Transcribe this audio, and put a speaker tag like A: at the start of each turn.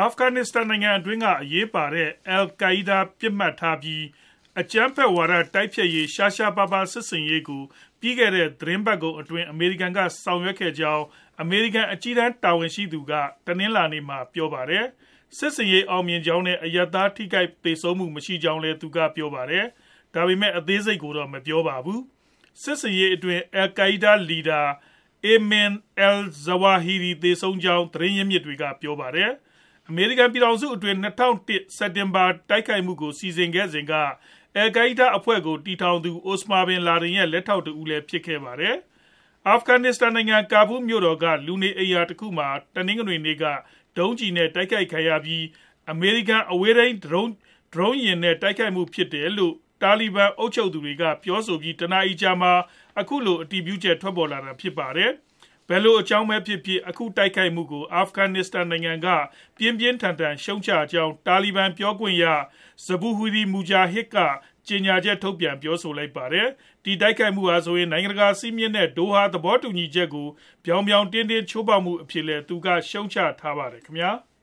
A: အာဖဂန်နစ္စတန်နိုင်ငံအတွင်းက အရေးပါတဲ့ Al Qaida ပစ်မှတ်ထားပြီး အကြမ်းဖက်ဝါဒ တိုက်ဖျက်ရေး ရှားရှားပါးပါး စစ်ဆင်ရေးကို ပြီးခဲ့တဲ့ သီတင်းပတ်ကုန်အတွင်း အမေရိကန်က ဆောင်ရွက်ခဲ့ကြောင်း အမေရိကန် အကြီးတန်းတာဝန်ရှိသူက တနင်္လာနေ့မှာ ပြောပါတယ်။စစ်ဆင်ရေး အောင်မြင်ကြောင်းနဲ့ အရပ်သား ထိခိုက်သေဆုံးမှု မရှိကြောင်းလည်း သူကပြောပါတယ်။ဒါပေမဲ့ အသေးစိတ်ကိုတော့ မပြောပါဘူး။စစ်ဆင်ရေးအတွင်း Al Qaida လီဒါ Ayman al Zawahiri သေဆုံးကြောင်း သတင်းရင်းမြစ်တွေက ပြောပါတယ်။ အမေရိကန်ပြည်ထောင်စုအတွင်း၂ဝဝ၁စက်တင်ဘာတိုက်ခိုက်မှုကို စီစဉ်ခဲ့စဉ်က Al Qaida အဖွဲ့ကို တည်ထောင်သူ Osama bin Laden ရဲ့ လက်ထောက်တဦးလည်း ဖြစ်ခဲ့ပါတယ်။အာဖဂန်နစ္စတန်နိုင်ငံ ကာဘူးလ်မြို့တော်က လူနေအိမ်ယာတခုမှာ တနင်္ဂနွေနေ့က ဒုံးကျည်နဲ့ တိုက်ခိုက်ခံရပြီး အမေရိကန် အဝေးထိန်း ဒရုန်းယာဉ်နဲ့ တိုက်ခိုက်မှုဖြစ်တယ်လို့ တာလီဘန်အုပ်ချုပ်သူတွေက ပြောဆိုပြီး တနာရီအကြာမှာ အခုလို အတည်ပြုချက် ထွက်ပေါ်လာတာ ဖြစ်ပါတယ်။ ဘယ်လိုအကြောင်းပဲဖြစ်ဖြစ် အခုတိုက်ခိုက်မှုကို အာဖဂန်နစ္စတန်နိုင်ငံက ပြင်းပြင်းထန်ထန်ရှုတ်ချကြောင်း တာလီဘန်ပြောခွင့်ရ Zabihullah Mujahid က ကြေညာချက်ထုတ်ပြန် ပြောဆိုလိုက်ပါတယ်။ဒီတိုက်ခိုက်မှုဟာဆိုရင် နိုင်ငံတကာစည်းမျဉ်းနဲ့ ဒိုဟာသဘောတူညီချက်ကို ပြောင်ပြောင်တင်းတင်း ချိုးဖောက်မှုအဖြစ်နဲ့လည်း သူက ရှုတ်ချထားပါတယ်ခင်ဗျာ။